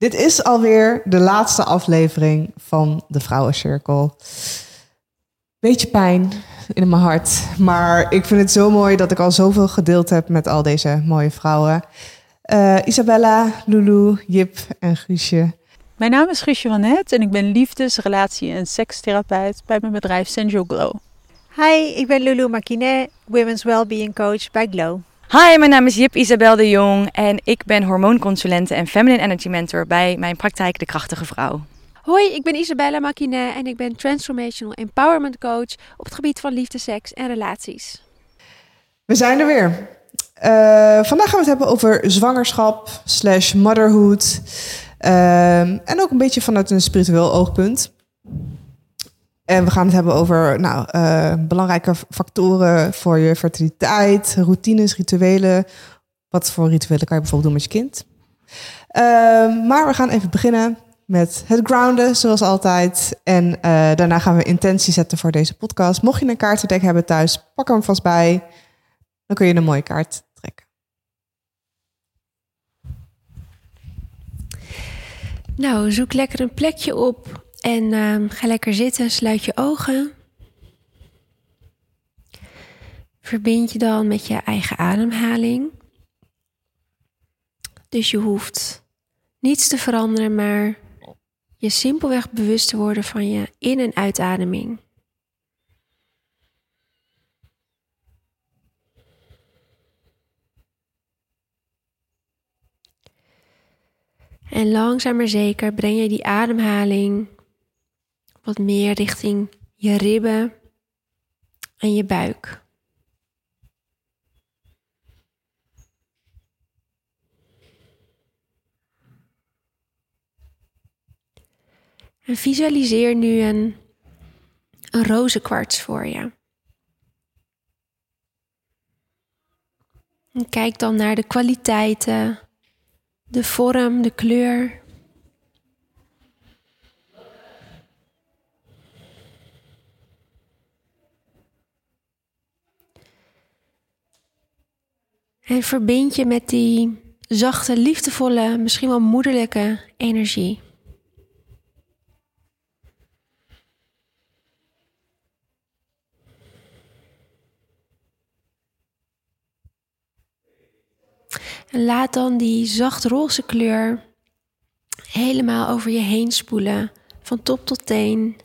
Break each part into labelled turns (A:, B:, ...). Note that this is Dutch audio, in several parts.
A: Dit is alweer de laatste aflevering van de Vrouwencirkel. Beetje pijn in mijn hart, maar ik vind het zo mooi dat ik al zoveel gedeeld heb met al deze mooie vrouwen. Uh, Isabella, Lulu, Jip en Guusje.
B: Mijn naam is Guusje van Het en ik ben liefdes-, relatie- en sekstherapeut bij mijn bedrijf Sensual Glow.
C: Hi, ik ben Lulu Makine, Women's Wellbeing Coach bij Glow.
D: Hi, mijn naam is Jip Isabel de Jong en ik ben hormoonconsulente en feminine energy mentor bij mijn praktijk De Krachtige Vrouw.
E: Hoi, ik ben Isabella Makine en ik ben transformational empowerment coach op het gebied van liefde, seks en relaties.
A: We zijn er weer. Uh, vandaag gaan we het hebben over zwangerschap slash motherhood. Uh, en ook een beetje vanuit een spiritueel oogpunt. En we gaan het hebben over nou, uh, belangrijke factoren voor je fertiliteit, routines, rituelen. Wat voor rituelen kan je bijvoorbeeld doen met je kind? Uh, maar we gaan even beginnen met het grounden, zoals altijd. En uh, daarna gaan we intentie zetten voor deze podcast. Mocht je een kaartendek hebben thuis, pak hem vast bij. Dan kun je een mooie kaart trekken.
E: Nou, zoek lekker een plekje op en uh, ga lekker zitten, sluit je ogen. Verbind je dan met je eigen ademhaling. Dus je hoeft niets te veranderen, maar je simpelweg bewust te worden van je in- en uitademing. En langzaam maar zeker breng je die ademhaling wat meer richting je ribben en je buik. En visualiseer nu een, een rozenkwarts voor je. En kijk dan naar de kwaliteiten, de vorm, de kleur. En verbind je met die zachte, liefdevolle, misschien wel moederlijke energie. En laat dan die zacht roze kleur helemaal over je heen spoelen, van top tot teen.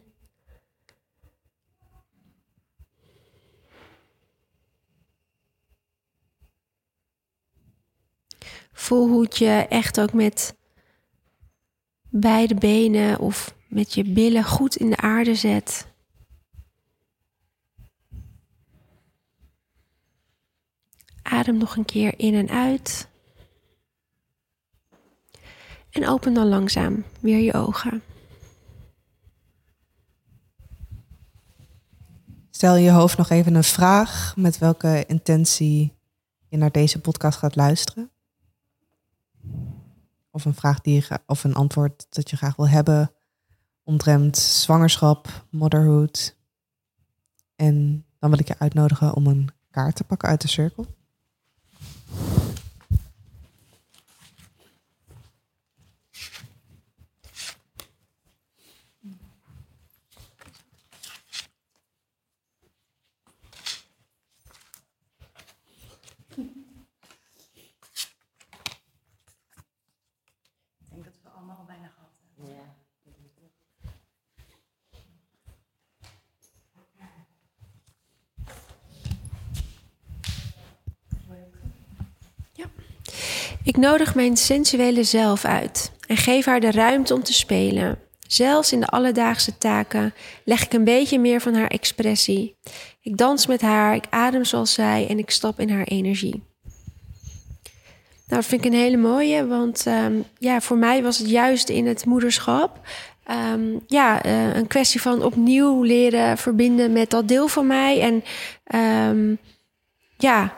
E: Voel hoe je echt ook met beide benen of met je billen goed in de aarde zet. Adem nog een keer in en uit. En open dan langzaam weer je ogen.
A: Stel je hoofd nog even een vraag met welke intentie je naar deze podcast gaat luisteren. Of een vraag die je of een antwoord dat je graag wil hebben omtrent zwangerschap, motherhood. En dan wil ik je uitnodigen om een kaart te pakken uit de cirkel.
E: Ik nodig mijn sensuele zelf uit en geef haar de ruimte om te spelen. Zelfs in de alledaagse taken leg ik een beetje meer van haar expressie. Ik dans met haar, ik adem zoals zij en ik stap in haar energie. Nou, dat vind ik een hele mooie, want um, ja, voor mij was het juist in het moederschap um, ja, uh, een kwestie van opnieuw leren verbinden met dat deel van mij. En um, ja,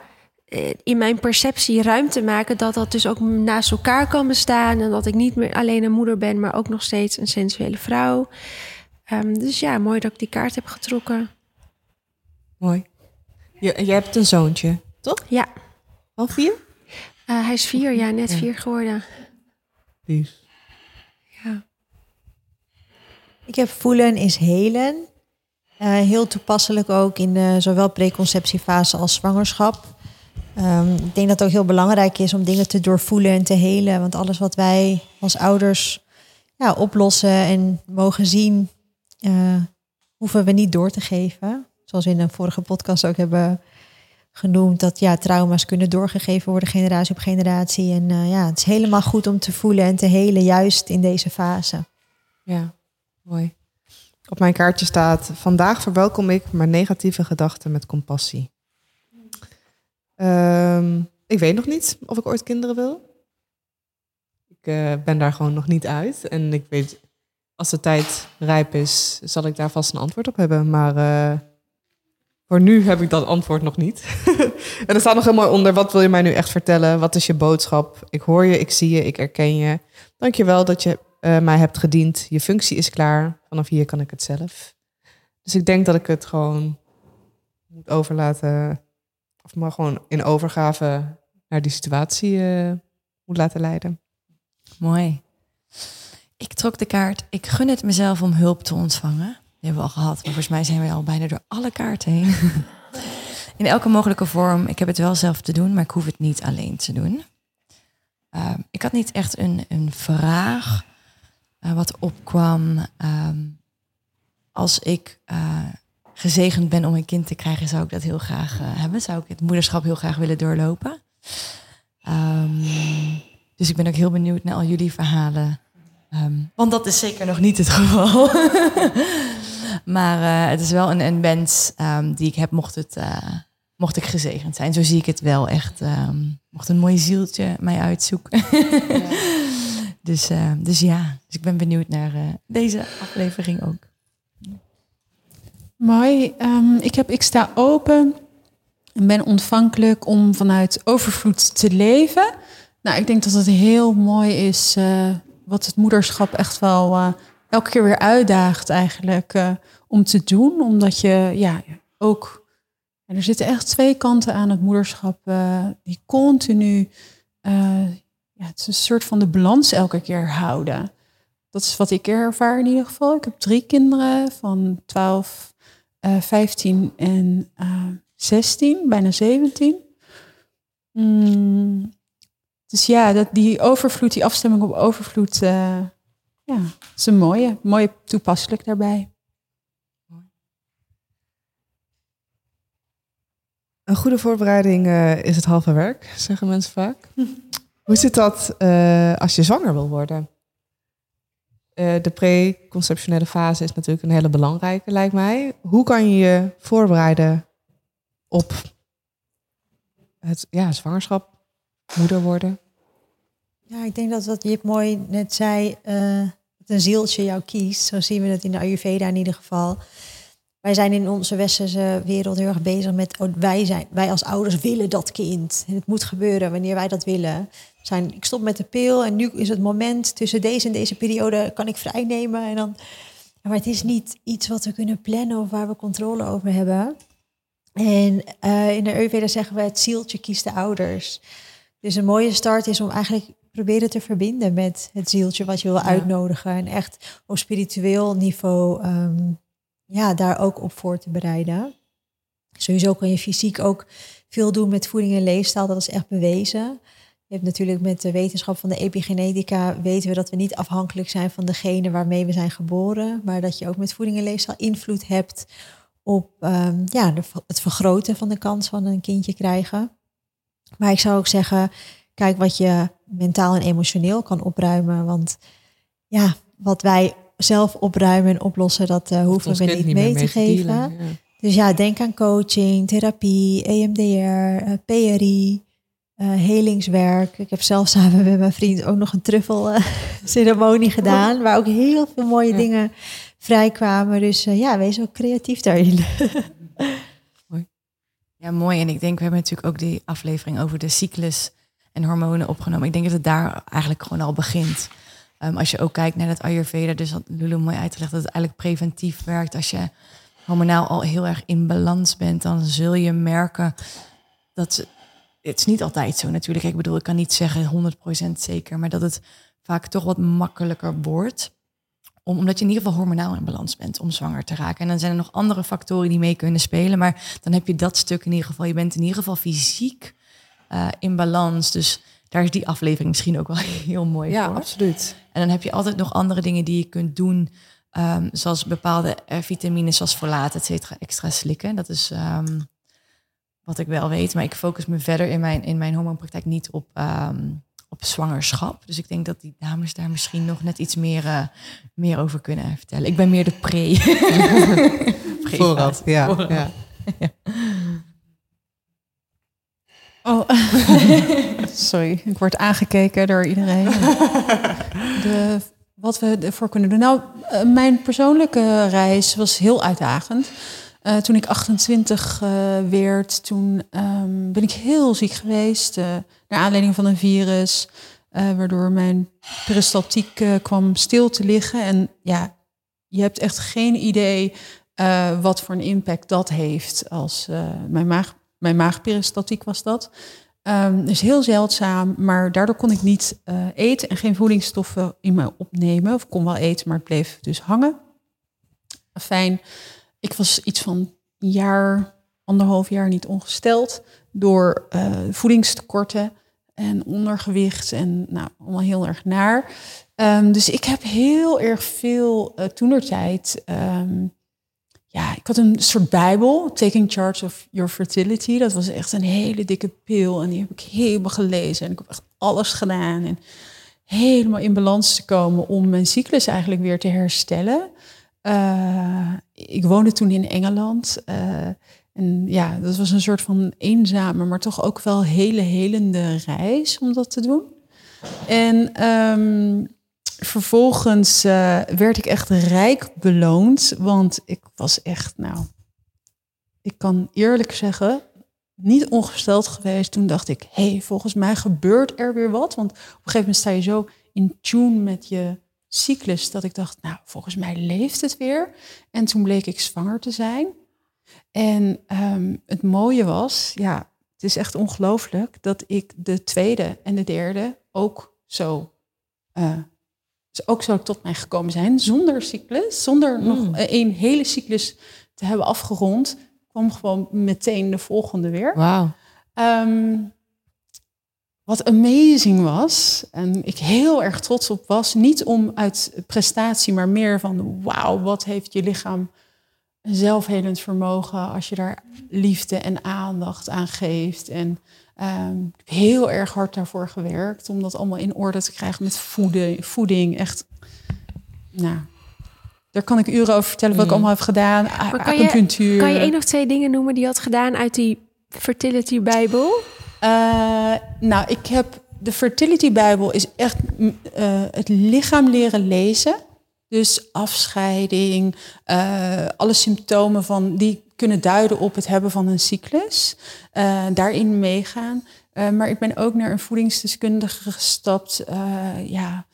E: in mijn perceptie ruimte maken dat dat dus ook naast elkaar kan bestaan. En dat ik niet meer alleen een moeder ben, maar ook nog steeds een sensuele vrouw. Um, dus ja, mooi dat ik die kaart heb getrokken.
A: Mooi. Je, je hebt een zoontje, toch?
E: Ja.
A: Al vier?
E: Uh, hij is vier, ja, net vier geworden.
A: Lief.
E: Ja.
C: Ik heb voelen is helen. Eh, heel toepasselijk ook in de, zowel preconceptiefase als zwangerschap. Ehm, ik denk dat het ook heel belangrijk is om dingen te doorvoelen en te helen. Want alles wat wij als ouders ja, oplossen en mogen zien, eh, hoeven we niet door te geven. Zoals we in een vorige podcast ook hebben genoemd, dat ja, trauma's kunnen doorgegeven worden generatie op generatie. En eh, ja, het is helemaal goed om te voelen en te helen, juist in deze fase.
A: Ja, mooi. Op mijn kaartje staat: Vandaag verwelkom ik mijn negatieve gedachten met compassie. Ehm, ik weet nog niet of ik ooit kinderen wil. Ik eh, ben daar gewoon nog niet uit. En ik weet, als de tijd rijp is, zal ik daar vast een antwoord op hebben. Maar eh, voor nu heb ik dat antwoord nog niet. en er staat nog heel mooi onder: wat wil je mij nu echt vertellen? Wat is je boodschap? Ik hoor je, ik zie je, ik herken je. Dankjewel dat je eh, mij hebt gediend. Je functie is klaar. Vanaf hier kan ik het zelf. Dus ik denk dat ik het gewoon moet overlaten. Of maar gewoon in overgave naar die situatie eh, moet laten leiden.
D: Mooi. Ik trok de kaart. Ik gun het mezelf om hulp te ontvangen. Die hebben we al gehad, maar volgens mij zijn we al bijna door alle kaarten heen. In elke mogelijke vorm. Ik heb het wel zelf te doen, maar ik hoef het niet alleen te doen. Uh, ik had niet echt een, een vraag uh, wat opkwam. Um, als ik uh, gezegend ben om een kind te krijgen, zou ik dat heel graag hebben. Zou ik het moederschap heel graag willen doorlopen. Um, dus ik ben ook heel benieuwd naar al jullie verhalen. Um, want dat is zeker nog niet het geval. maar uh, het is wel een, een wens um, die ik heb, mocht, het, uh, mocht ik gezegend zijn. Zo zie ik het wel echt. Mocht een mooi zieltje mij uitzoeken. ja. dus, dus ja, dus ik ben benieuwd naar deze aflevering ook.
B: Mooi. ik, heb, ik sta open en ben ontvankelijk om vanuit overvloed te leven. Nou, ik denk dat het heel mooi is uh, wat het moederschap echt wel uh, elke keer weer uitdaagt eigenlijk uh, om te doen. Omdat je ja, ook, en er zitten echt twee kanten aan het moederschap die continu, ja, het is een soort van de balans elke keer houden. Dat is wat ik ervaar in ieder geval. Ik heb drie kinderen van 12, 15 en 16, bijna 17. Mm. Dus ja, dat, die overvloed, die afstemming op overvloed, uh, ja, is een mooie, mooie toepasselijk daarbij.
A: Een goede voorbereiding uh, is het halve werk, zeggen mensen vaak. Hoe zit dat uh, als je zwanger wil worden? De preconceptionele fase is natuurlijk een hele belangrijke, lijkt mij. Hoe kan je je voorbereiden op het ja, zwangerschap, moeder worden?
C: Ja, ik denk dat wat Jip mooi net zei, uh, dat een zieltje jou kiest. Zo zien we dat in de Ayurveda in ieder geval. Wij zijn in onze westerse wereld heel erg bezig met, oh, wij, zijn, wij als ouders willen dat kind. En het moet gebeuren wanneer wij dat willen. Zijn, ik stop met de pil en nu is het moment tussen deze en deze periode kan ik vrij nemen. En dan, maar het is niet iets wat we kunnen plannen of waar we controle over hebben. En uh, in de Ayurveda zeggen we het zieltje kiest de ouders. Dus een mooie start is om eigenlijk proberen te verbinden met het zieltje wat je wil uitnodigen. En echt op spiritueel niveau um, ja, daar ook op voor te bereiden. Sowieso kan je fysiek ook veel doen met voeding en leefstijl. Dat is echt bewezen. Je hebt natuurlijk met de wetenschap van de epigenetica weten we dat we niet afhankelijk zijn van degene waarmee we zijn geboren, maar dat je ook met voeding en leefstijl invloed hebt op um, ja, de, het vergroten van de kans van een kindje krijgen. Maar ik zou ook zeggen, kijk wat je mentaal en emotioneel kan opruimen. Want ja, wat wij zelf opruimen en oplossen, dat uh, hoeven we niet, mee, te geven. Dealen, ja. Dus ja, denk aan coaching, therapie, EMDR, uh, PRI, uh, helingswerk. Ik heb zelf samen met mijn vriend ook nog een truffelceremonie gedaan, waar ook heel veel mooie ja. dingen vrijkwamen. Dus ja, wees ook creatief daarin.
D: Ja, mooi. En ik denk, we hebben natuurlijk ook die aflevering over de cyclus en hormonen opgenomen. Ik denk dat het daar eigenlijk gewoon al begint. Um, als je ook kijkt naar het Ayurveda, dus had Lulu mooi uitgelegd dat het eigenlijk preventief werkt. Als je hormonaal al heel erg in balans bent, dan zul je merken dat het is niet altijd zo natuurlijk. Ik bedoel, ik kan niet zeggen 100% zeker, maar dat het vaak toch wat makkelijker wordt. Om, omdat je in ieder geval hormonaal in balans bent om zwanger te raken. En dan zijn er nog andere factoren die mee kunnen spelen. Maar dan heb je dat stuk in ieder geval. Je bent in ieder geval fysiek eh, in balans. Dus daar is die aflevering misschien ook wel heel mooi
A: Ja,
D: voor.
A: absoluut.
D: En dan heb je altijd nog andere dingen die je kunt doen. ehm, zoals bepaalde eh, vitamines zoals folaat, et cetera, extra slikken. Dat is ehm, wat ik wel weet. Maar ik focus me verder in mijn, in mijn hormoonpraktijk niet op, ehm, op zwangerschap. Dus ik denk dat die dames daar misschien nog net iets meer, eh, meer over kunnen vertellen. Ik ben meer de pre. pre
A: Vooraf, ja. Ja.
B: Oh, sorry, ik word aangekeken door iedereen. De, wat we ervoor kunnen doen. Nou, eh, mijn persoonlijke reis was heel uitdagend. Eh, toen ik 28 eh, werd, toen ehm, ben ik heel ziek geweest. naar aanleiding van een virus. waardoor mijn peristaltiek kwam stil te liggen. En ja, je hebt echt geen idee wat voor een impact dat heeft. Als mijn, maag, mijn maagperistaltiek was dat. Ehm dus heel zeldzaam, maar daardoor kon ik niet eh, eten en geen voedingsstoffen in me opnemen. Of kon wel eten, maar het bleef dus hangen. Fijn. Ik was iets van een jaar, anderhalf jaar niet ongesteld door eh, voedingstekorten en ondergewicht en nou, allemaal heel erg naar. Ehm, dus ik heb heel erg veel uh, toenertijd. ehm, ja, ik had een soort bijbel, Taking Charge of Your Fertility. Dat was echt een hele dikke pil en die heb ik helemaal gelezen. En ik heb echt alles gedaan en helemaal in balans te komen om mijn cyclus eigenlijk weer te herstellen. Uh, ik woonde toen in Engeland. Uh, en ja, dat was een soort van eenzame, maar toch ook wel hele helende reis om dat te doen. En um, vervolgens uh, werd ik echt rijk beloond, want ik was echt, nou, ik kan eerlijk zeggen, niet ongesteld geweest. Toen dacht ik, hé, hey, volgens mij gebeurt er weer wat. Want op een gegeven moment sta je zo in tune met je cyclus dat ik dacht, nou, volgens mij leeft het weer. En toen bleek ik zwanger te zijn. En um, het mooie was, ja, het is echt ongelooflijk dat ik de tweede en de derde ook zo, uh, ook zo tot mij gekomen zijn. Zonder cyclus, zonder mm. nog een hele cyclus te hebben afgerond, kwam gewoon meteen de volgende weer.
A: Wauw.
B: Um, wat amazing was, en ik heel erg trots op was, niet om uit prestatie, maar meer van wauw, wat heeft je lichaam een zelfhelend vermogen als je daar liefde en aandacht aan geeft. En um, ik heb heel erg hard daarvoor gewerkt om dat allemaal in orde te krijgen met voeding. voeding echt, nou, daar kan ik uren over vertellen wat ik allemaal heb gedaan.
E: Maar kan, je, kan je één of twee dingen noemen die je had gedaan uit die Fertility Bijbel?
B: Uh, nou, ik heb de Fertility Bijbel is echt uh, het lichaam leren lezen. Dus afscheiding, uh, alle symptomen van die kunnen duiden op het hebben van een cyclus. Uh, daarin meegaan. Uh, maar ik ben ook naar een voedingsdeskundige gestapt. ja,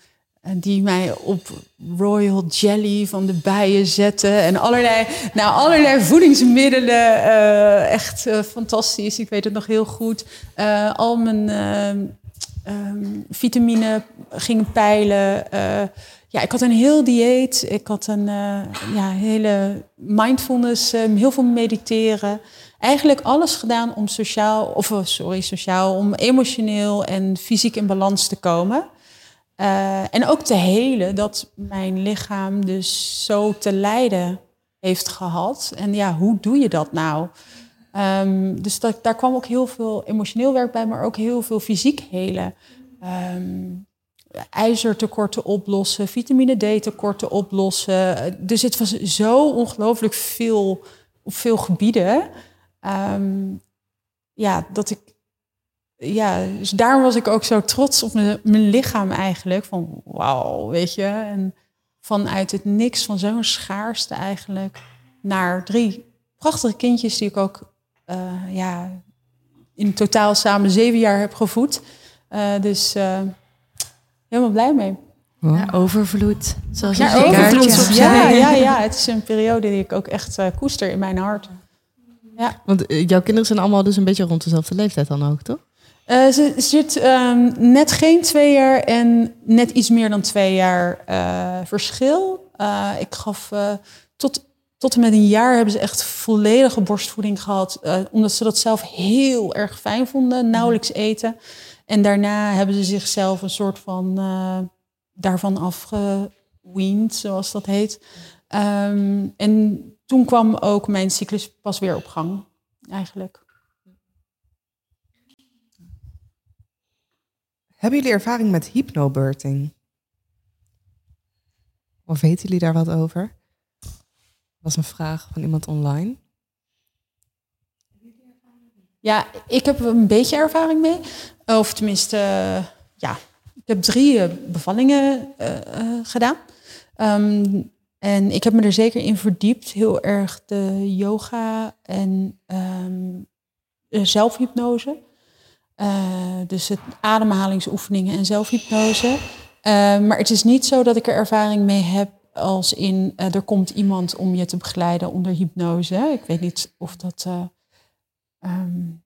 B: die mij op royal jelly van de bijen zette. En allerlei, nou, allerlei voedingsmiddelen. echt fantastisch. Ik weet het nog heel goed. al mijn um, vitamine gingen peilen ja, ik had een heel dieet. Ik had een uh, ja, hele mindfulness, uh, heel veel mediteren. Eigenlijk alles gedaan om sociaal, of uh, sorry, sociaal, om emotioneel en fysiek in balans te komen. Eh, en ook te helen dat mijn lichaam dus zo te lijden heeft gehad. En ja, hoe doe je dat nou? Um, dus dat, daar kwam ook heel veel emotioneel werk bij, maar ook heel veel fysiek helen. Um, ijzertekorten oplossen, vitamine D-tekorten oplossen. Dus het was zo ongelooflijk veel op veel gebieden. Um, ja, dat ik. Ja, dus daarom was ik ook zo trots op mijn, lichaam eigenlijk. Van wauw, weet je. En vanuit het niks, van zo'n schaarste eigenlijk, naar drie prachtige kindjes die ik ook uh, ja, in totaal samen zeven jaar heb gevoed. Uh, dus helemaal blij mee.
D: Ja, overvloed. Zoals
B: ja,
D: je
B: overvloed. Ja, ja, ja, het is een periode die ik ook echt uh, koester in mijn hart. Ja.
A: Want uh, jouw kinderen zijn allemaal dus een beetje rond dezelfde leeftijd dan ook, toch?
B: Eh, ze zit ehm, net geen twee jaar en net iets meer dan twee jaar eh, verschil. Eh, ik gaf eh, tot, tot en met een jaar hebben ze echt volledige borstvoeding gehad. eh, omdat ze dat zelf heel erg fijn vonden, nauwelijks eten. En daarna hebben ze zichzelf een soort van eh, daarvan afgeweend, zoals dat heet. Ehm, en toen kwam ook mijn cyclus pas weer op gang, eigenlijk.
A: Hebben jullie ervaring met hypnobirthing? Of weten jullie daar wat over? Dat was een vraag van iemand online.
B: Ja, ik heb een beetje ervaring mee. Of tenminste, ja, ik heb drie eh, bevallingen eh, eh, gedaan. Ehm, en ik heb me er zeker in verdiept. Heel erg de yoga en ehm, zelfhypnose. Dus het ademhalingsoefeningen en zelfhypnose. Maar het is niet zo dat ik er ervaring mee heb als in er komt iemand om je te begeleiden onder hypnose. Ik weet niet of dat. Eh, ehm,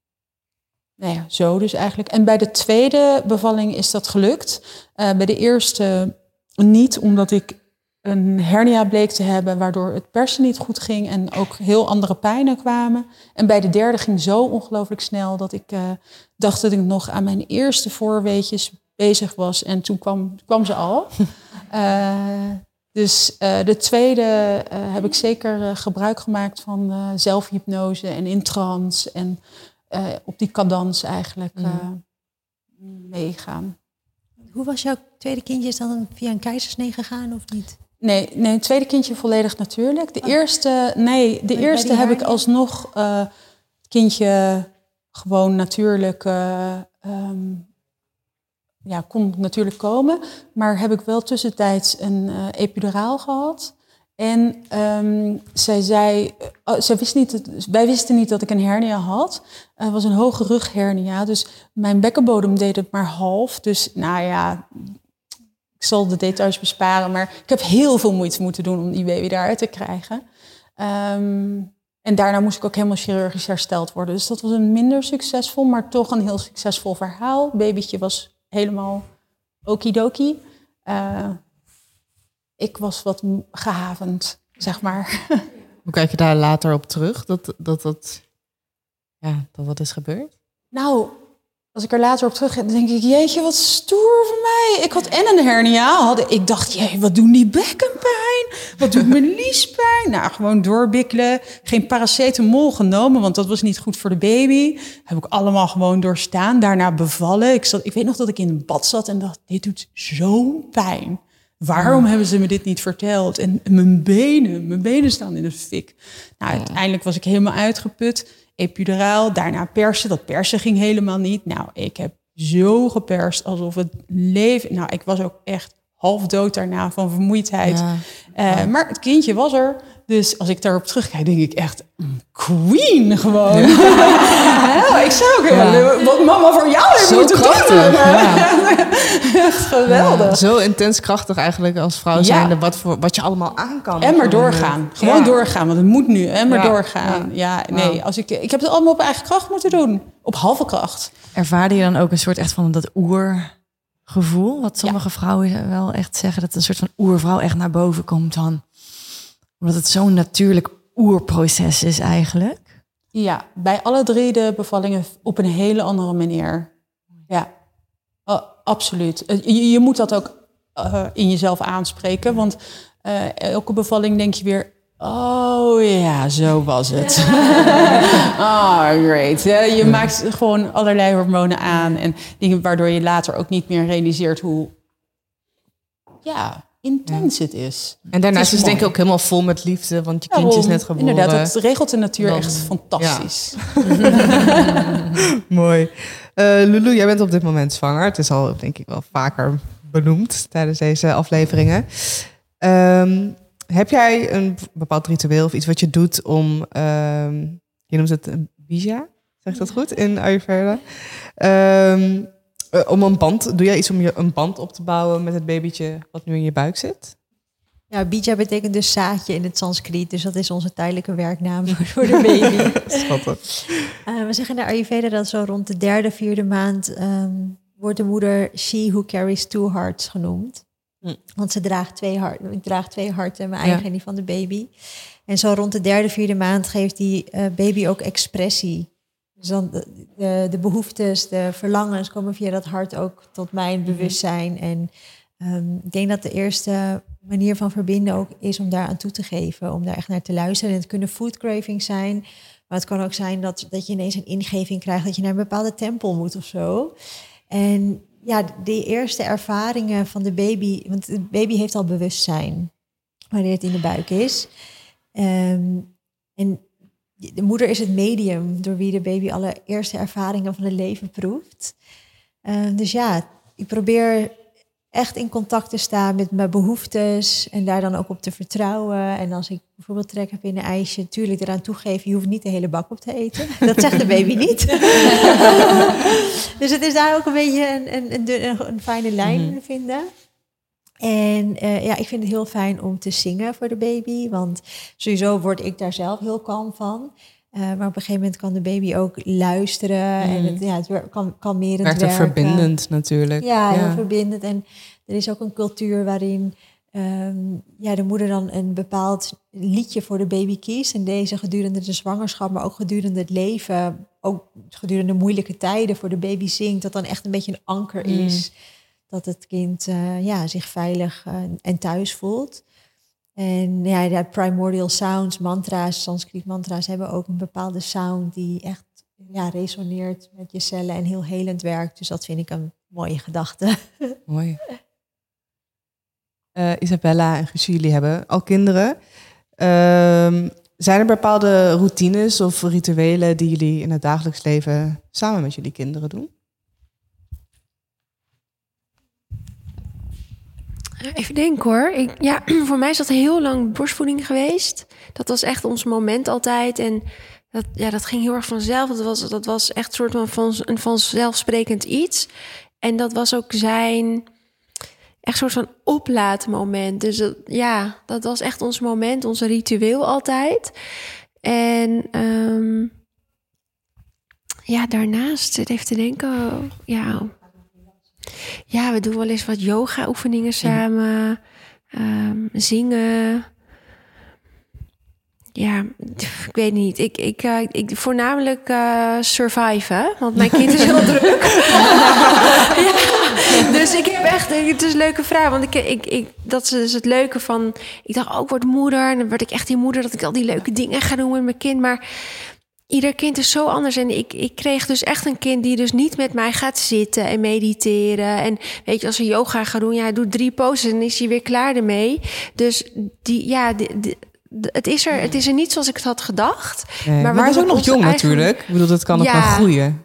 B: nou ja, zo dus eigenlijk. En bij de tweede bevalling is dat gelukt. Eh, bij de eerste niet, omdat ik een hernia bleek te hebben, waardoor het persen niet goed ging en ook heel andere pijnen kwamen. En bij de derde ging zo ongelooflijk snel dat ik eh, dacht dat ik nog aan mijn eerste voorweetjes bezig was. En toen kwam, kwam ze al. Eh, dus eh, de tweede eh, heb ik zeker eh, gebruik gemaakt van eh, zelfhypnose en in trance en eh, op die cadans eigenlijk eh, meegaan.
C: Hoe was jouw tweede kindje? Is dan via een keizersnee gegaan of niet?
B: Nee, nee, het tweede kindje volledig natuurlijk. De eerste, nee, de
C: bij
B: eerste heb ik alsnog eh, het kindje gewoon natuurlijk, eh, ehm, ja, kon natuurlijk komen. Maar heb ik wel tussentijds een eh, epiduraal gehad. En ehm, zij zei, oh, zij wist niet, wij wisten niet dat ik een hernia had. Het was een hoge rughernia, dus mijn bekkenbodem deed het maar half. Dus nou ja, ik zal de details besparen, maar ik heb heel veel moeite moeten doen om die baby daaruit te krijgen. Ehm, en daarna moest ik ook helemaal chirurgisch hersteld worden. Dus dat was een minder succesvol, maar toch een heel succesvol verhaal. Babytje was helemaal okidoki. Eh ik was wat gehavend, zeg maar.
A: Hoe kijk je daar later op terug? Dat dat, dat, ja, dat wat is gebeurd?
B: Nou, als ik er later op terug dan denk ik, jeetje, wat stoer van mij. Ik had en een hernia. Had, ik dacht, jee, wat doen die bekkenpijn? Wat doet mijn liespijn? Nou, gewoon doorbikkelen. Geen paracetamol genomen, want dat was niet goed voor de baby. Heb ik allemaal gewoon doorstaan. Daarna bevallen. Ik, zat, ik weet nog dat ik in een bad zat en dacht, dit doet zo'n pijn. Waarom hebben ze me dit niet verteld? En mijn benen, mijn benen staan in de fik. Nou, uiteindelijk was ik helemaal uitgeput. Epiduraal, daarna persen. Dat persen ging helemaal niet. Nou, ik heb zo geperst alsof het leven... Nou, ik was ook echt half dood daarna van vermoeidheid.
D: Ja.
B: Eh, maar het kindje was er. Dus als ik daarop terugkijk, denk ik echt... mm, Queen gewoon. Ja, ik zou ook
A: Ja.
B: wat mama voor jou heeft
A: Zo
B: moeten
A: krachtig,
B: doen.
A: ja.
B: Echt geweldig.
A: Zo intens krachtig eigenlijk als vrouw
B: Ja.
A: zijnde, wat, voor, wat je allemaal aan kan.
B: En maar doorgaan. Gewoon doorgaan, want het moet nu. En maar doorgaan. Ja, nee, als ik, ik heb het allemaal op eigen kracht moeten doen. Op halve kracht.
D: Ervaarde je dan ook een soort echt van dat oergevoel? Wat sommige vrouwen wel echt zeggen, dat een soort van oervrouw echt naar boven komt dan. Omdat het zo'n natuurlijk oerproces is eigenlijk.
B: Ja, bij alle drie de bevallingen op een hele andere manier. Ja, absoluut. Eh, Je, je moet dat ook eh, in jezelf aanspreken. Want eh, elke bevalling denk je weer... Oh ja, zo was het. oh, great. Je maakt gewoon allerlei hormonen aan. En dingen waardoor je later ook niet meer realiseert hoe ja, intens het is.
A: En daarnaast
B: Het
A: is het denk ik ook helemaal vol met liefde, want je kindje is net geboren.
B: Inderdaad, dat regelt de natuur
A: Dan-
B: echt fantastisch.
A: Mooi. Eh Lulu, jij bent op dit moment zwanger. Het is al, denk ik, wel vaker benoemd tijdens deze afleveringen. Ehm, heb jij een bepaald ritueel of iets wat je doet om, ehm, je noemt het een bija, zeg ik dat goed, in Ayurveda? Ehm, eh, om een band, doe jij iets om je een band op te bouwen met het babytje wat nu in je buik zit?
C: Ja, bija betekent dus zaadje in het Sanskriet. Dus dat is onze tijdelijke werknaam voor, de baby.
A: Schattig.
C: Uh, we zeggen in de Ayurveda dat zo rond de derde, vierde maand... ehm, wordt de moeder she who carries two hearts genoemd.
A: Hm.
C: Want ze draagt twee, hart, ik draag twee harten, mijn
A: Ja.
C: eigen en die van de baby. En zo rond de derde, vierde maand geeft die eh, baby ook expressie. Dus dan de, de, behoeftes, de verlangens komen via dat hart ook tot mijn bewustzijn. En ehm, ik denk dat de eerste manier van verbinden ook is om daar aan toe te geven. Om daar echt naar te luisteren. En het kunnen food cravings zijn. Maar het kan ook zijn dat, dat je ineens een ingeving krijgt dat je naar een bepaalde tempel moet of zo. En ja, die eerste ervaringen van de baby, want de baby heeft al bewustzijn wanneer het in de buik is. Ehm, en de moeder is het medium door wie de baby alle eerste ervaringen van het leven proeft. Ehm, dus ja, ik probeer echt in contact te staan met mijn behoeftes en daar dan ook op te vertrouwen. En als ik bijvoorbeeld trek heb in een ijsje, tuurlijk eraan toegeven, je hoeft niet de hele bak op te eten. Dat zegt de baby niet. dus het is daar ook een beetje een, een, een, een, fijne lijn in vinden. En eh, ja, ik vind het heel fijn om te zingen voor de baby, want sowieso word ik daar zelf heel kalm van. Eh, maar op een gegeven moment kan de baby ook luisteren en het, ja, het kan kalmerend
A: Werkt ook
C: werken.
A: verbindend natuurlijk.
C: Ja, heel verbindend. En er is ook een cultuur waarin ehm, ja, de moeder dan een bepaald liedje voor de baby kiest. En deze gedurende de zwangerschap, maar ook gedurende het leven, ook gedurende moeilijke tijden voor de baby zingt. Dat dan echt een beetje een anker
A: Mm.
C: is. Dat het kind eh, ja, zich veilig eh, en thuis voelt. En ja, de primordial sounds, mantra's, Sanskriet mantra's hebben ook een bepaalde sound die echt ja, resoneert met je cellen en heel helend werkt. Dus dat vind ik een mooie gedachte.
A: Mooi. Eh, Isabella en Guusje, jullie hebben al kinderen. Ehm, zijn er bepaalde routines of rituelen die jullie in het dagelijks leven samen met jullie kinderen doen?
E: Even denken hoor. Ik, ja, voor mij is dat heel lang borstvoeding geweest. Dat was echt ons moment altijd. En dat, ja, dat ging heel erg vanzelf. Dat was, dat was echt soort van, van een vanzelfsprekend iets. En dat was ook zijn echt soort van oplaadmoment. Dus ja, dat was echt ons moment, ons ritueel altijd. En ehm, ja, daarnaast zit even te denken. Ja, ja, we doen wel eens wat yoga-oefeningen samen. ehm, zingen. Ja, ik weet niet. Ik, ik, eh, ik voornamelijk eh surviven, want mijn kind is heel druk. ja, dus ik heb echt, het is een leuke vraag, want ik, ik, ik, dat is dus het leuke van, ik dacht, oh, ik word moeder, en dan word ik echt die moeder dat ik al die leuke dingen ga doen met mijn kind, maar ieder kind is zo anders. En ik, ik kreeg dus echt een kind die dus niet met mij gaat zitten en mediteren. En weet je, als we yoga gaan doen, ja, hij doet drie poses en is hij weer klaar ermee. Dus die, ja, die, die- de- het, is er, het is er niet zoals ik het had gedacht.
A: Nee,
E: Maar
A: maar, hij is ook nog jong
E: eigen-
A: natuurlijk. Ik bedoel, dat kan ook
E: Ja.
A: nog groeien.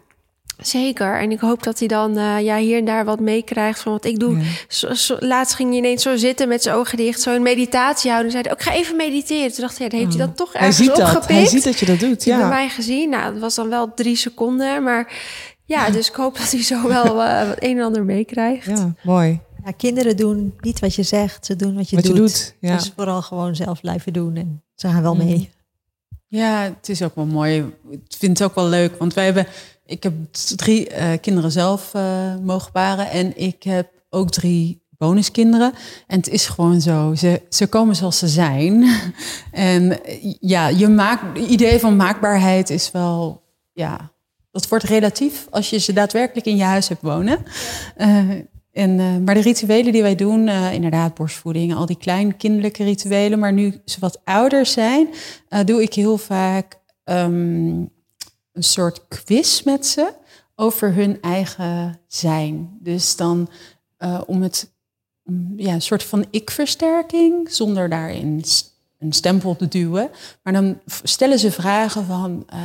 E: Zeker. En ik hoop dat hij dan eh, ja, hier en daar wat meekrijgt van wat ik doe.
A: Ja.
E: Zo, zo- laatst ging hij ineens zo zitten met zijn ogen dicht, zo een meditatie houden. En zei hij, ik ga even mediteren. Toen dacht hij, ja, dat heeft hij dan toch
A: Hij
E: ergens
A: ziet dat.
E: opgepikt.
A: Hij ziet dat je dat doet.
E: Die bij
A: Ja.
E: mij gezien. Nou, dat was dan wel drie seconden. Maar ja, dus ik hoop dat hij zo wel eh, wat een en ander meekrijgt.
A: ja, mooi.
C: Ja, kinderen doen niet wat je zegt, ze doen wat je
A: Wat je
C: doet.
A: doet. Ja.
C: Dus vooral gewoon zelf blijven doen en ze gaan wel
A: Mm.
C: mee.
B: Ja, het is ook wel mooi. Ik vind het ook wel leuk, want wij hebben... Ik heb drie eh, kinderen zelf eh, mogen baren en ik heb ook drie bonuskinderen. En het is gewoon zo, ze, ze komen zoals ze zijn. en eh, ja, je maakt, het idee van maakbaarheid is wel... Ja, dat wordt relatief als je ze daadwerkelijk in je huis hebt wonen. En, maar de rituelen die wij doen, inderdaad, borstvoeding, al die kleine kinderlijke rituelen. Maar nu ze wat ouder zijn, doe ik heel vaak ehm, een soort quiz met ze over hun eigen zijn. Dus dan eh, om het, ja, een soort van ik-versterking, zonder daarin een stempel te duwen. Maar dan stellen ze vragen van, eh,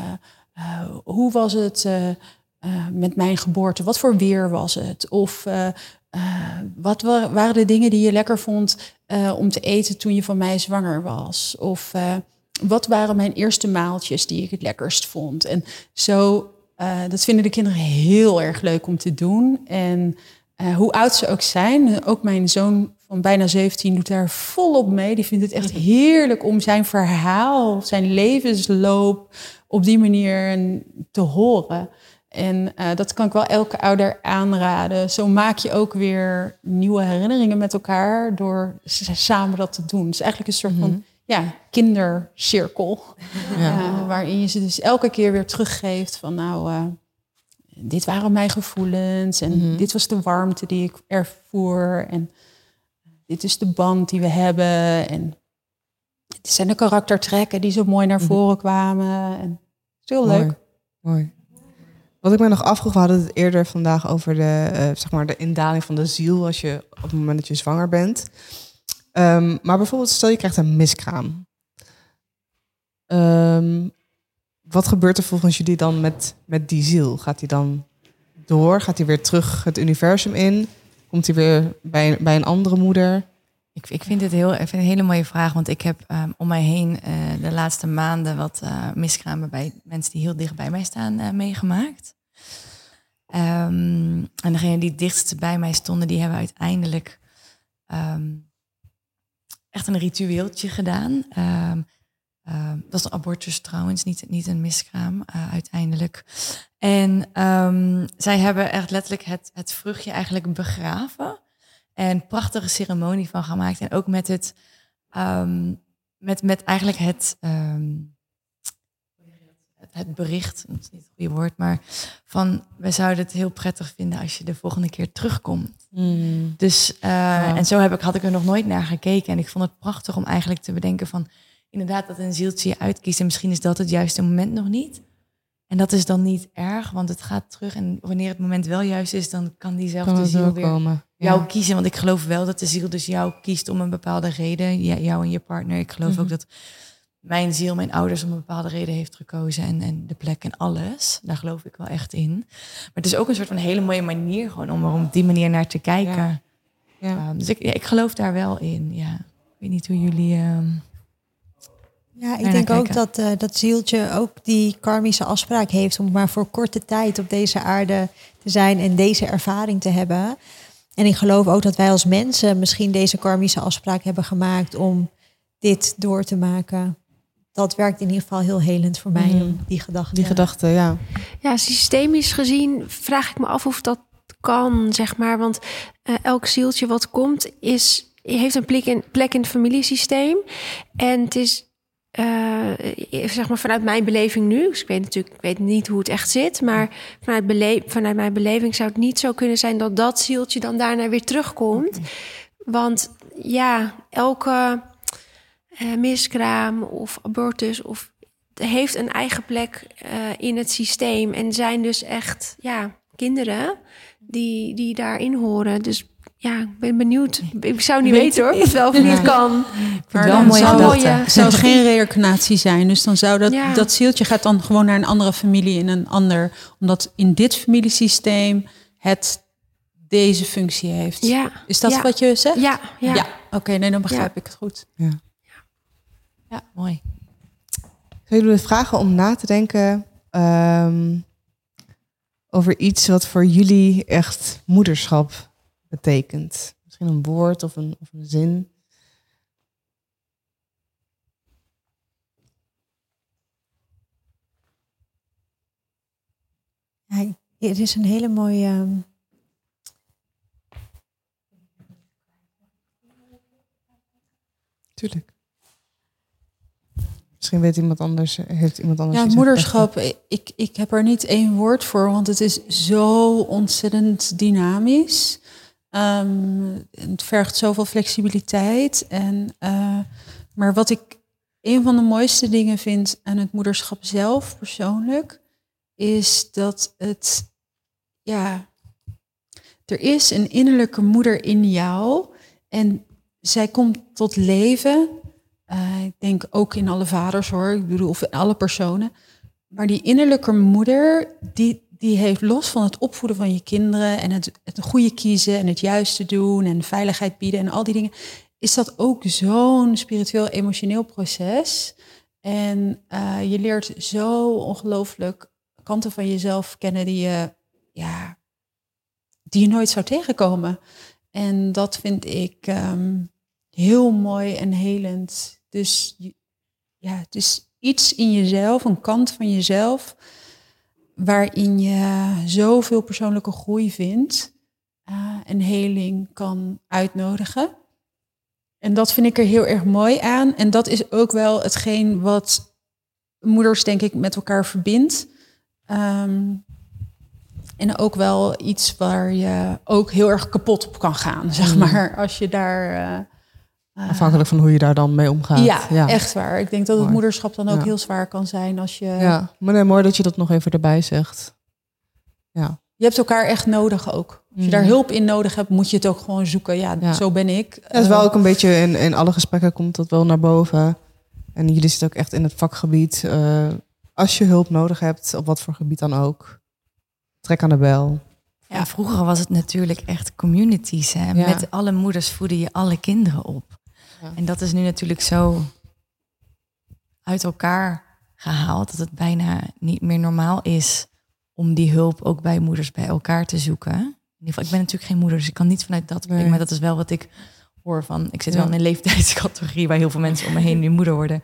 B: eh, hoe was het met mijn geboorte? Wat voor weer was het? Of wat wa- waren de dingen die je lekker vond om te eten toen je van mij zwanger was? Of wat waren mijn eerste maaltjes die ik het lekkerst vond? En zo, eh, dat vinden de kinderen heel erg leuk om te doen. En eh, hoe oud ze ook zijn. Ook mijn zoon van bijna 17 doet daar volop mee. Die vindt het echt heerlijk om zijn verhaal, zijn levensloop op die manier te horen. En uh, dat kan ik wel elke ouder aanraden. Zo maak je ook weer nieuwe herinneringen met elkaar door samen dat te doen. Het is eigenlijk een soort van mhm. Ja, kindercirkel. Ja. Uh, waarin je ze dus elke keer weer teruggeeft van nou, uh, dit waren mijn gevoelens en mhm. dit was de warmte die ik ervoer en dit is de band die we hebben en dit zijn de karaktertrekken die zo mooi naar mhm. voren kwamen. En het is heel leuk.
A: Mooi. Wat ik mij nog afvroeg, we hadden het eerder vandaag over de, uh, zeg maar de indaling van de ziel als je op het moment dat je zwanger bent. Um, maar bijvoorbeeld, stel je krijgt een miskraam. Um, wat gebeurt er volgens jullie dan met, met die ziel? Gaat hij dan door? Gaat hij weer terug het universum in? Komt hij weer bij, bij een andere moeder?
D: Ik, ik vind dit heel, een hele mooie vraag, want ik heb um, om mij heen uh, de laatste maanden wat uh, miskramen bij mensen die heel dicht bij mij staan uh, meegemaakt. En degene die dichtst bij mij stonden, die hebben uiteindelijk echt een ritueeltje gedaan. dat was een abortus trouwens, niet, niet een miskraam uiteindelijk. En zij hebben echt letterlijk het, het vruchtje eigenlijk begraven. En prachtige ceremonie van gemaakt. En ook met het, um, met, met eigenlijk het, um, het bericht, dat is niet het goede woord, maar van we zouden het heel prettig vinden als je de volgende keer terugkomt. Mm. Dus, uh, en zo heb ik, had ik er nog nooit naar gekeken. En ik vond het prachtig om eigenlijk te bedenken van, inderdaad, dat een zieltje je uitkiest. En misschien is dat het juiste moment nog niet. En dat is dan niet erg, want het gaat terug. En wanneer het moment wel juist is, dan kan diezelfde kan ziel weer komen. jou kiezen. Want ik geloof wel dat de ziel dus jou kiest om een bepaalde reden. jou en je partner. Ik geloof mhm. ook dat mijn ziel, mijn ouders om een bepaalde reden heeft gekozen. En, en de plek en alles. Daar geloof ik wel echt in. Maar het is ook een soort van hele mooie manier gewoon om er op die manier naar te kijken. Ja. Um, dus ik, ik geloof daar wel in. Ja. Ik weet niet hoe jullie... Um,
C: ja, ik denk ook dat uh, dat zieltje ook die karmische afspraak heeft om maar voor korte tijd op deze aarde te zijn en deze ervaring te hebben. En ik geloof ook dat wij als mensen misschien deze karmische afspraak hebben gemaakt om dit door te maken. Dat werkt in ieder geval heel helend voor mij, mhm. die gedachte.
A: Die gedachte, ja.
E: Ja, systemisch gezien vraag ik me af of dat kan, zeg maar. Want uh, elk zieltje wat komt, is, heeft een plek in, plek in het familiesysteem. En het is uh, zeg maar vanuit mijn beleving nu, dus ik weet natuurlijk ik weet niet hoe het echt zit, maar vanuit, bele vanuit mijn beleving zou het niet zo kunnen zijn dat dat zieltje dan daarna weer terugkomt. Want ja, elke uh, miskraam of abortus of heeft een eigen plek uh, in het systeem en zijn dus echt ja, kinderen die, die daarin horen. Dus ja, ik ben benieuwd. Ik zou niet weten hoor, of wel of niet kan.
B: Maar dan mooie zou, zou het geen reïncarnatie zijn. Dus dan zou dat, dat zieltje gaat dan gewoon naar een andere familie in een ander. Omdat in dit familiesysteem het deze functie heeft. Ja. Is dat wat je zegt?
E: Ja. Ja. ja.
B: Oké, nee, dan begrijp ik het goed. Ja,
D: ja. mooi.
A: Ik wil jullie vragen om na te denken um, over iets wat voor jullie echt moederschap betekent. Misschien een woord of een, of een zin.
C: Ja, het is een hele mooie. Um...
A: Tuurlijk. Misschien weet iemand anders, heeft iemand anders.
B: Ja, moederschap. Ik, ik heb er niet één woord voor, want het is zo ontzettend dynamisch. Um, het vergt zoveel flexibiliteit. En, uh, maar wat ik een van de mooiste dingen vind aan het moederschap zelf persoonlijk, is dat het, ja, er is een innerlijke moeder in jou en zij komt tot leven. Uh, ik denk ook in alle vaders hoor, ik bedoel, of in alle personen. Maar die innerlijke moeder, die, die heeft los van het opvoeden van je kinderen en het, het goede kiezen en het juiste doen en veiligheid bieden en al die dingen, is dat ook zo'n spiritueel emotioneel proces. En uh, je leert zo ongelooflijk kanten van jezelf kennen die je, ja, die je nooit zou tegenkomen. En dat vind ik ehm, heel mooi en helend. Dus ja, het is iets in jezelf, een kant van jezelf, waarin je zoveel persoonlijke groei vindt eh, en heling kan uitnodigen. En dat vind ik er heel erg mooi aan. En dat is ook wel hetgeen wat moeders, denk ik, met elkaar verbindt. Ehm, en ook wel iets waar je ook heel erg kapot op kan gaan, zeg
A: Mm.
B: maar. Als je daar. eh,
A: Afhankelijk van hoe je daar dan mee omgaat.
B: ja, echt waar. Ik denk dat het
A: Mooi.
B: moederschap dan ook
A: Ja.
B: heel zwaar kan zijn als je.
A: Ja, maar nee, mooi dat je dat nog even erbij zegt. Ja,
B: Je hebt elkaar echt nodig ook. Als je
A: Mm.
B: daar hulp in nodig hebt, moet je het ook gewoon zoeken. Ja,
A: Ja.
B: zo ben ik.
A: het is wel
B: Eh,
A: ook een beetje in, in alle gesprekken komt dat wel naar boven. En jullie zitten ook echt in het vakgebied. Eh, als je hulp nodig hebt, op wat voor gebied dan ook, trek aan de bel.
D: Ja, vroeger was het natuurlijk echt communities. Hè?
A: Ja.
D: Met alle moeders voeden je alle kinderen op.
A: Ja.
D: En dat is nu natuurlijk zo uit elkaar gehaald dat het bijna niet meer normaal is om die hulp ook bij moeders bij elkaar te zoeken. In ieder geval, ik ben natuurlijk geen moeder, dus ik kan niet vanuit dat
A: Nee.
D: maar dat is wel wat ik hoor van. Ik zit
A: Ja.
D: wel in een leeftijdscategorie waar heel veel mensen om me heen nu moeder worden.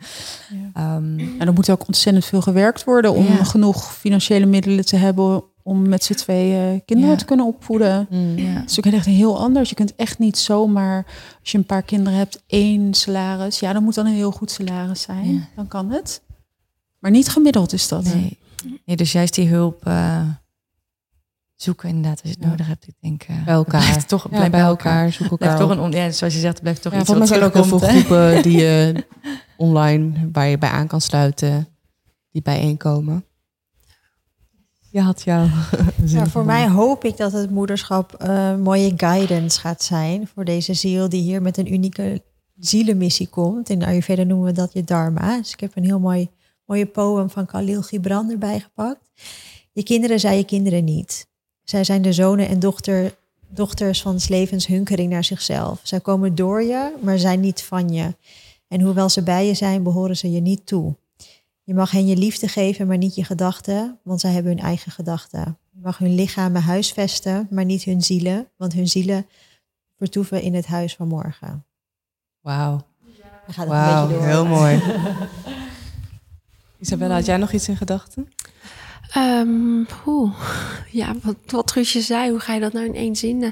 B: Ja.
D: Ehm,
B: En er moet ook ontzettend veel gewerkt worden om
D: Ja.
B: genoeg financiële middelen te hebben om met z'n tweeën kinderen
D: Ja.
B: te kunnen opvoeden.
D: ja.
B: Het is ook echt heel anders. Je kunt echt niet zomaar, als je een paar kinderen hebt, één salaris. Ja, dat moet dan een heel goed salaris zijn.
D: Ja.
B: Dan kan het. Maar niet gemiddeld is dat.
D: Nee. nee, dus juist die hulp eh, zoeken inderdaad als je het
A: Ja.
D: nodig hebt. Ik denk eh,
A: Bij elkaar.
D: blijft toch
A: Ja, bij elkaar, zoek elkaar
D: Blijft toch een, on- ja, zoals je zegt, blijft toch
A: Ja,
D: iets wat
A: zijn ook heel veel groepen die je online, waar je bij aan kan sluiten, die bijeenkomen. Je had zin
C: Ja, voor mij hoop ik dat het moederschap een mooie guidance gaat zijn voor deze ziel die hier met een unieke zielenmissie komt. In de Ayurveda noemen we dat je dharma. Dus ik heb een heel mooi, mooie poem van Khalil Gibran erbij gepakt. Je kinderen zijn je kinderen niet. Zij zijn de zonen en dochter, dochters van 's levens hunkering naar zichzelf. Zij komen door je, maar zijn niet van je. En hoewel ze bij je zijn, behoren ze je niet toe. Je mag hen je liefde geven, maar niet je gedachten, want zij hebben hun eigen gedachten. Je mag hun lichamen huisvesten, maar niet hun zielen, want hun zielen vertoeven in het huis van morgen.
A: Wauw,
C: Dan gaat het een
A: wauw,
C: beetje door.
A: heel mooi. Isabella, had jij nog iets in gedachten?
E: Ehm, oeh. Ja, wat, wat Guusje zei, hoe ga je dat nou in één zin? eh?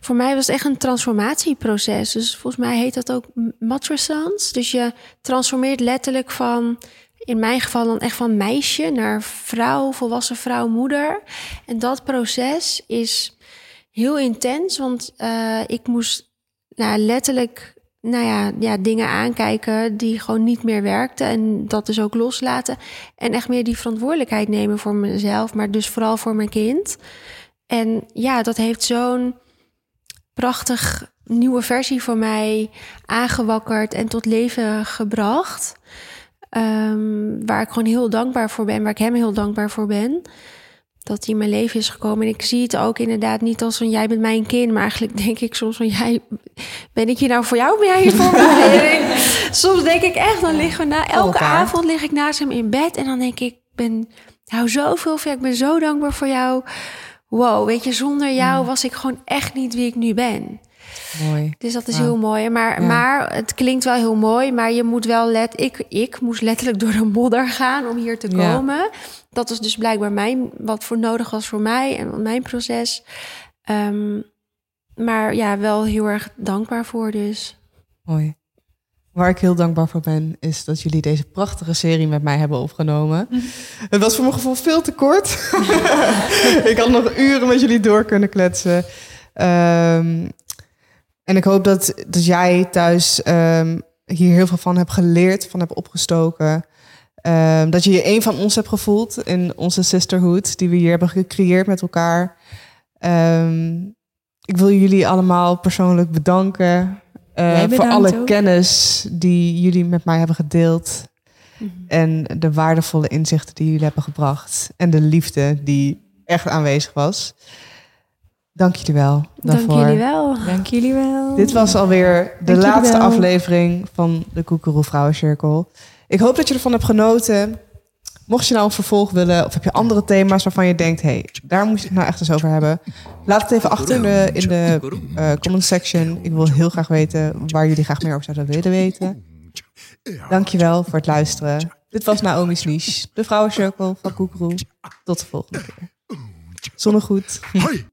E: voor mij was het echt een transformatieproces. Dus volgens mij heet dat ook m- matrescence. Dus je transformeert letterlijk van, in mijn geval dan echt van meisje naar vrouw, volwassen vrouw, moeder. En dat proces is heel intens, want eh, ik moest nou, letterlijk nou ja, ja, dingen aankijken die gewoon niet meer werkten. En dat dus ook loslaten. En echt meer die verantwoordelijkheid nemen voor mezelf, maar dus vooral voor mijn kind. En ja, dat heeft zo'n prachtig nieuwe versie voor mij aangewakkerd en tot leven gebracht. Ehm, waar ik gewoon heel dankbaar voor ben, waar ik hem heel dankbaar voor ben. Dat hij in mijn leven is gekomen. En ik zie het ook inderdaad niet als van jij bent mijn kind. Maar eigenlijk denk ik soms van jij, ben ik hier nou voor jou? Ben jij hier voor mij? Soms denk ik echt, dan liggen we na elke avond lig ik naast hem in bed. En dan denk ik, ik ben, hou zoveel van. Ik ben zo dankbaar voor jou. Wow, weet je, zonder jou was ik gewoon echt niet wie ik nu ben.
A: Mooi.
E: Dus dat is heel mooi. Maar,
A: Ja.
E: maar het klinkt wel heel mooi. Maar je moet wel let. Ik, ik moest letterlijk door de modder gaan om hier te
A: Ja.
E: komen. Dat is dus blijkbaar mijn, wat voor nodig was voor mij en mijn proces. Ehm, maar ja, wel heel erg dankbaar voor dus.
A: Mooi. Waar ik heel dankbaar voor ben, is dat jullie deze prachtige serie met mij hebben opgenomen. Het was voor mijn gevoel veel te kort. ik had nog uren met jullie door kunnen kletsen. Ehm, en ik hoop dat, dat jij thuis ehm, hier heel veel van hebt geleerd, van hebt opgestoken. Ehm, dat je je een van ons hebt gevoeld in onze sisterhood, die we hier hebben gecreëerd met elkaar. Ehm, ik wil jullie allemaal persoonlijk bedanken. eh, voor alle
D: ook.
A: kennis die jullie met mij hebben gedeeld. En de waardevolle inzichten die jullie hebben gebracht. En de liefde die echt aanwezig was. Dank jullie wel daarvoor.
E: Dank jullie wel.
D: Dank jullie wel.
A: Dit was alweer de laatste aflevering van de Koekeroe Vrouwencirkel. Ik hoop dat je ervan hebt genoten. Mocht je nou een vervolg willen, of heb je andere thema's waarvan je denkt, hey, daar moet je het nou echt eens over hebben. Laat het even achter in de, in de eh, comment section. Ik wil heel graag weten waar jullie graag meer over zouden willen weten. Dankjewel voor het luisteren. Dit was Naomi's Niche, de vrouwencirkel van Koekeroe. Tot de volgende keer. Zonnegoed.
F: Hoi!